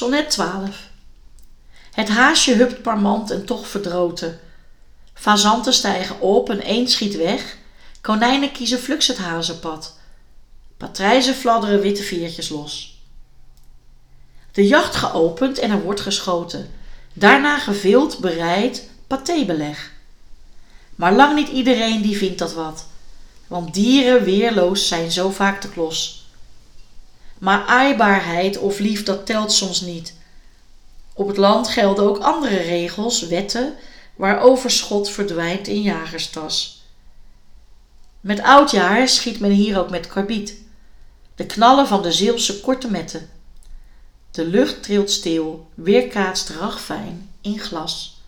Sonnet 12 Het haasje hupt parmant en toch verdroten. Fazanten stijgen op en één schiet weg. Konijnen kiezen fluks het hazenpad. Patrijzen fladderen witte veertjes los. De jacht geopend en er wordt geschoten. Daarna gevild, bereid, patébeleg. Maar lang niet iedereen die vindt dat wat. Want dieren weerloos zijn zo vaak te klos. Maar aaibaarheid of lief dat telt soms niet. Op het land gelden ook andere regels, wetten, waar overschot verdwijnt in jagerstas. Met oudjaar schiet men hier ook met karbiet. De knallen van de Zeelse korte metten. De lucht trilt stil, weerkaatst ragfijn in glas.